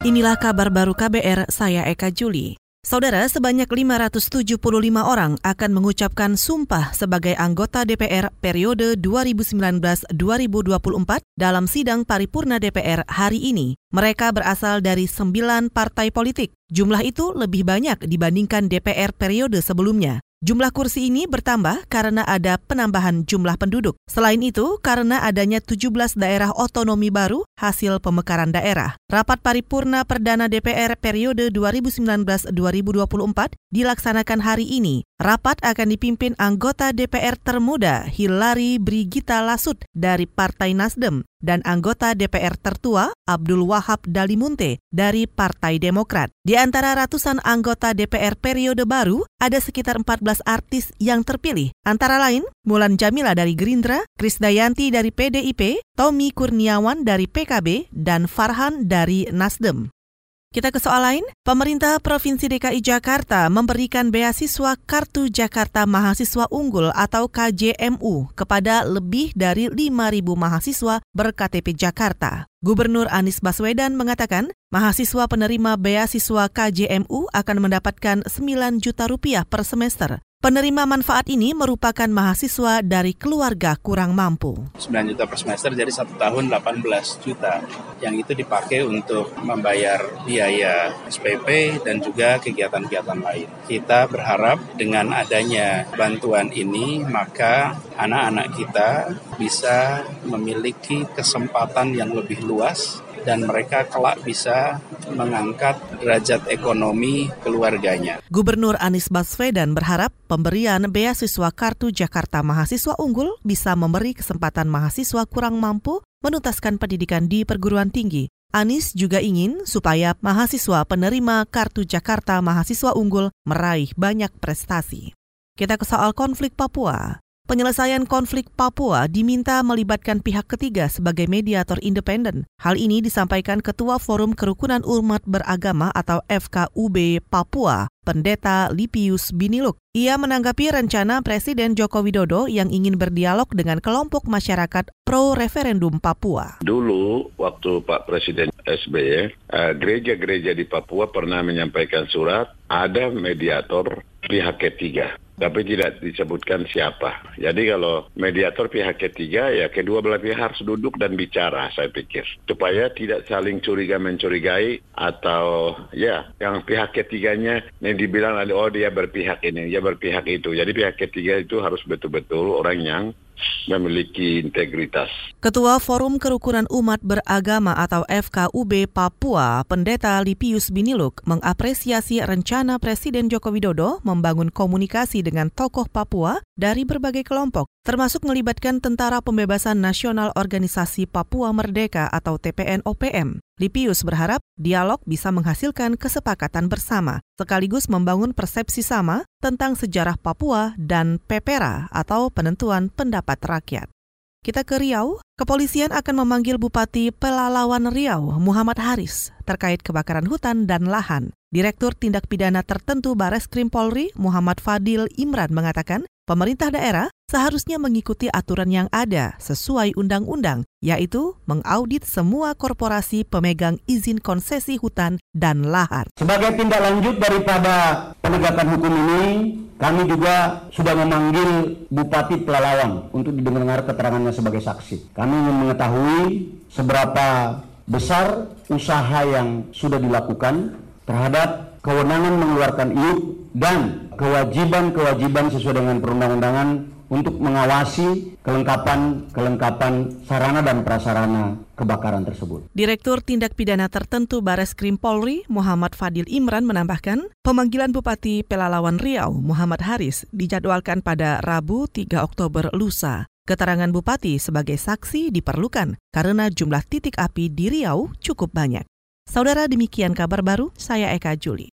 Inilah kabar baru KBR, saya Eka Juli. Saudara, sebanyak 575 orang akan mengucapkan sumpah sebagai anggota DPR periode 2019-2024 dalam sidang paripurna DPR hari ini. Mereka berasal dari sembilan partai politik. Jumlah itu lebih banyak dibandingkan DPR periode sebelumnya. Jumlah kursi ini bertambah karena ada penambahan jumlah penduduk. Selain itu, karena adanya 17 daerah otonomi baru hasil pemekaran daerah. Rapat paripurna perdana DPR periode 2019-2024 dilaksanakan hari ini. Rapat akan dipimpin anggota DPR termuda Hilary Brigita Lasut dari Partai Nasdem dan anggota DPR tertua Abdul Wahab Dalimunte dari Partai Demokrat. Di antara ratusan anggota DPR periode baru, ada sekitar 14 artis yang terpilih. Antara lain, Mulan Jamila dari Gerindra, Krisdayanti dari PDIP, Tommy Kurniawan dari PKB, dan Farhan dari Nasdem. Kita ke soal lain, pemerintah Provinsi DKI Jakarta memberikan beasiswa Kartu Jakarta Mahasiswa Unggul atau KJMU kepada lebih dari 5.000 mahasiswa berKTP Jakarta. Gubernur Anies Baswedan mengatakan, mahasiswa penerima beasiswa KJMU akan mendapatkan 9 juta rupiah per semester. Penerima manfaat ini merupakan mahasiswa dari keluarga kurang mampu. 9 juta per semester jadi satu tahun 18 juta. Yang itu dipakai untuk membayar biaya SPP dan juga kegiatan-kegiatan lain. Kita berharap dengan adanya bantuan ini maka anak-anak kita bisa memiliki kesempatan yang lebih luas dan mereka kelak bisa mengangkat derajat ekonomi keluarganya. Gubernur Anies Baswedan berharap pemberian beasiswa Kartu Jakarta Mahasiswa Unggul bisa memberi kesempatan mahasiswa kurang mampu menuntaskan pendidikan di perguruan tinggi. Anies juga ingin supaya mahasiswa penerima Kartu Jakarta Mahasiswa Unggul meraih banyak prestasi. Kita ke soal konflik Papua. Penyelesaian konflik Papua diminta melibatkan pihak ketiga sebagai mediator independen. Hal ini disampaikan Ketua Forum Kerukunan Umat Beragama atau FKUB Papua, Pendeta Lipius Biniluk. Ia menanggapi rencana Presiden Joko Widodo yang ingin berdialog dengan kelompok masyarakat pro-referendum Papua. Dulu, waktu Pak Presiden SBY, eh, gereja-gereja di Papua pernah menyampaikan surat, ada mediator pihak ketiga tapi tidak disebutkan siapa. Jadi kalau mediator pihak ketiga ya kedua belah pihak harus duduk dan bicara saya pikir supaya tidak saling curiga mencurigai atau ya yang pihak ketiganya yang dibilang oh dia berpihak ini dia berpihak itu. Jadi pihak ketiga itu harus betul-betul orang yang memiliki integritas. Ketua Forum Kerukunan Umat Beragama atau FKUB Papua, Pendeta Lipius Biniluk, mengapresiasi rencana Presiden Joko Widodo membangun komunikasi dengan tokoh Papua dari berbagai kelompok, termasuk melibatkan Tentara Pembebasan Nasional Organisasi Papua Merdeka atau TPN-OPM. Lipius berharap dialog bisa menghasilkan kesepakatan bersama, sekaligus membangun persepsi sama tentang sejarah Papua dan PEPERA atau penentuan pendapat rakyat. Kita ke Riau, kepolisian akan memanggil Bupati Pelalawan Riau, Muhammad Haris, terkait kebakaran hutan dan lahan. Direktur Tindak Pidana Tertentu Bares Krim Polri, Muhammad Fadil Imran mengatakan, pemerintah daerah seharusnya mengikuti aturan yang ada sesuai undang-undang, yaitu mengaudit semua korporasi pemegang izin konsesi hutan dan lahan. Sebagai tindak lanjut daripada penegakan hukum ini, kami juga sudah memanggil Bupati Pelalawan untuk didengar keterangannya sebagai saksi. Kami ingin mengetahui seberapa besar usaha yang sudah dilakukan terhadap kewenangan mengeluarkan iup dan kewajiban-kewajiban sesuai dengan perundang-undangan untuk mengawasi kelengkapan-kelengkapan sarana dan prasarana kebakaran tersebut. Direktur Tindak Pidana Tertentu Bares Krim Polri, Muhammad Fadil Imran menambahkan, pemanggilan Bupati Pelalawan Riau, Muhammad Haris, dijadwalkan pada Rabu 3 Oktober lusa. Keterangan Bupati sebagai saksi diperlukan karena jumlah titik api di Riau cukup banyak. Saudara demikian kabar baru, saya Eka Juli.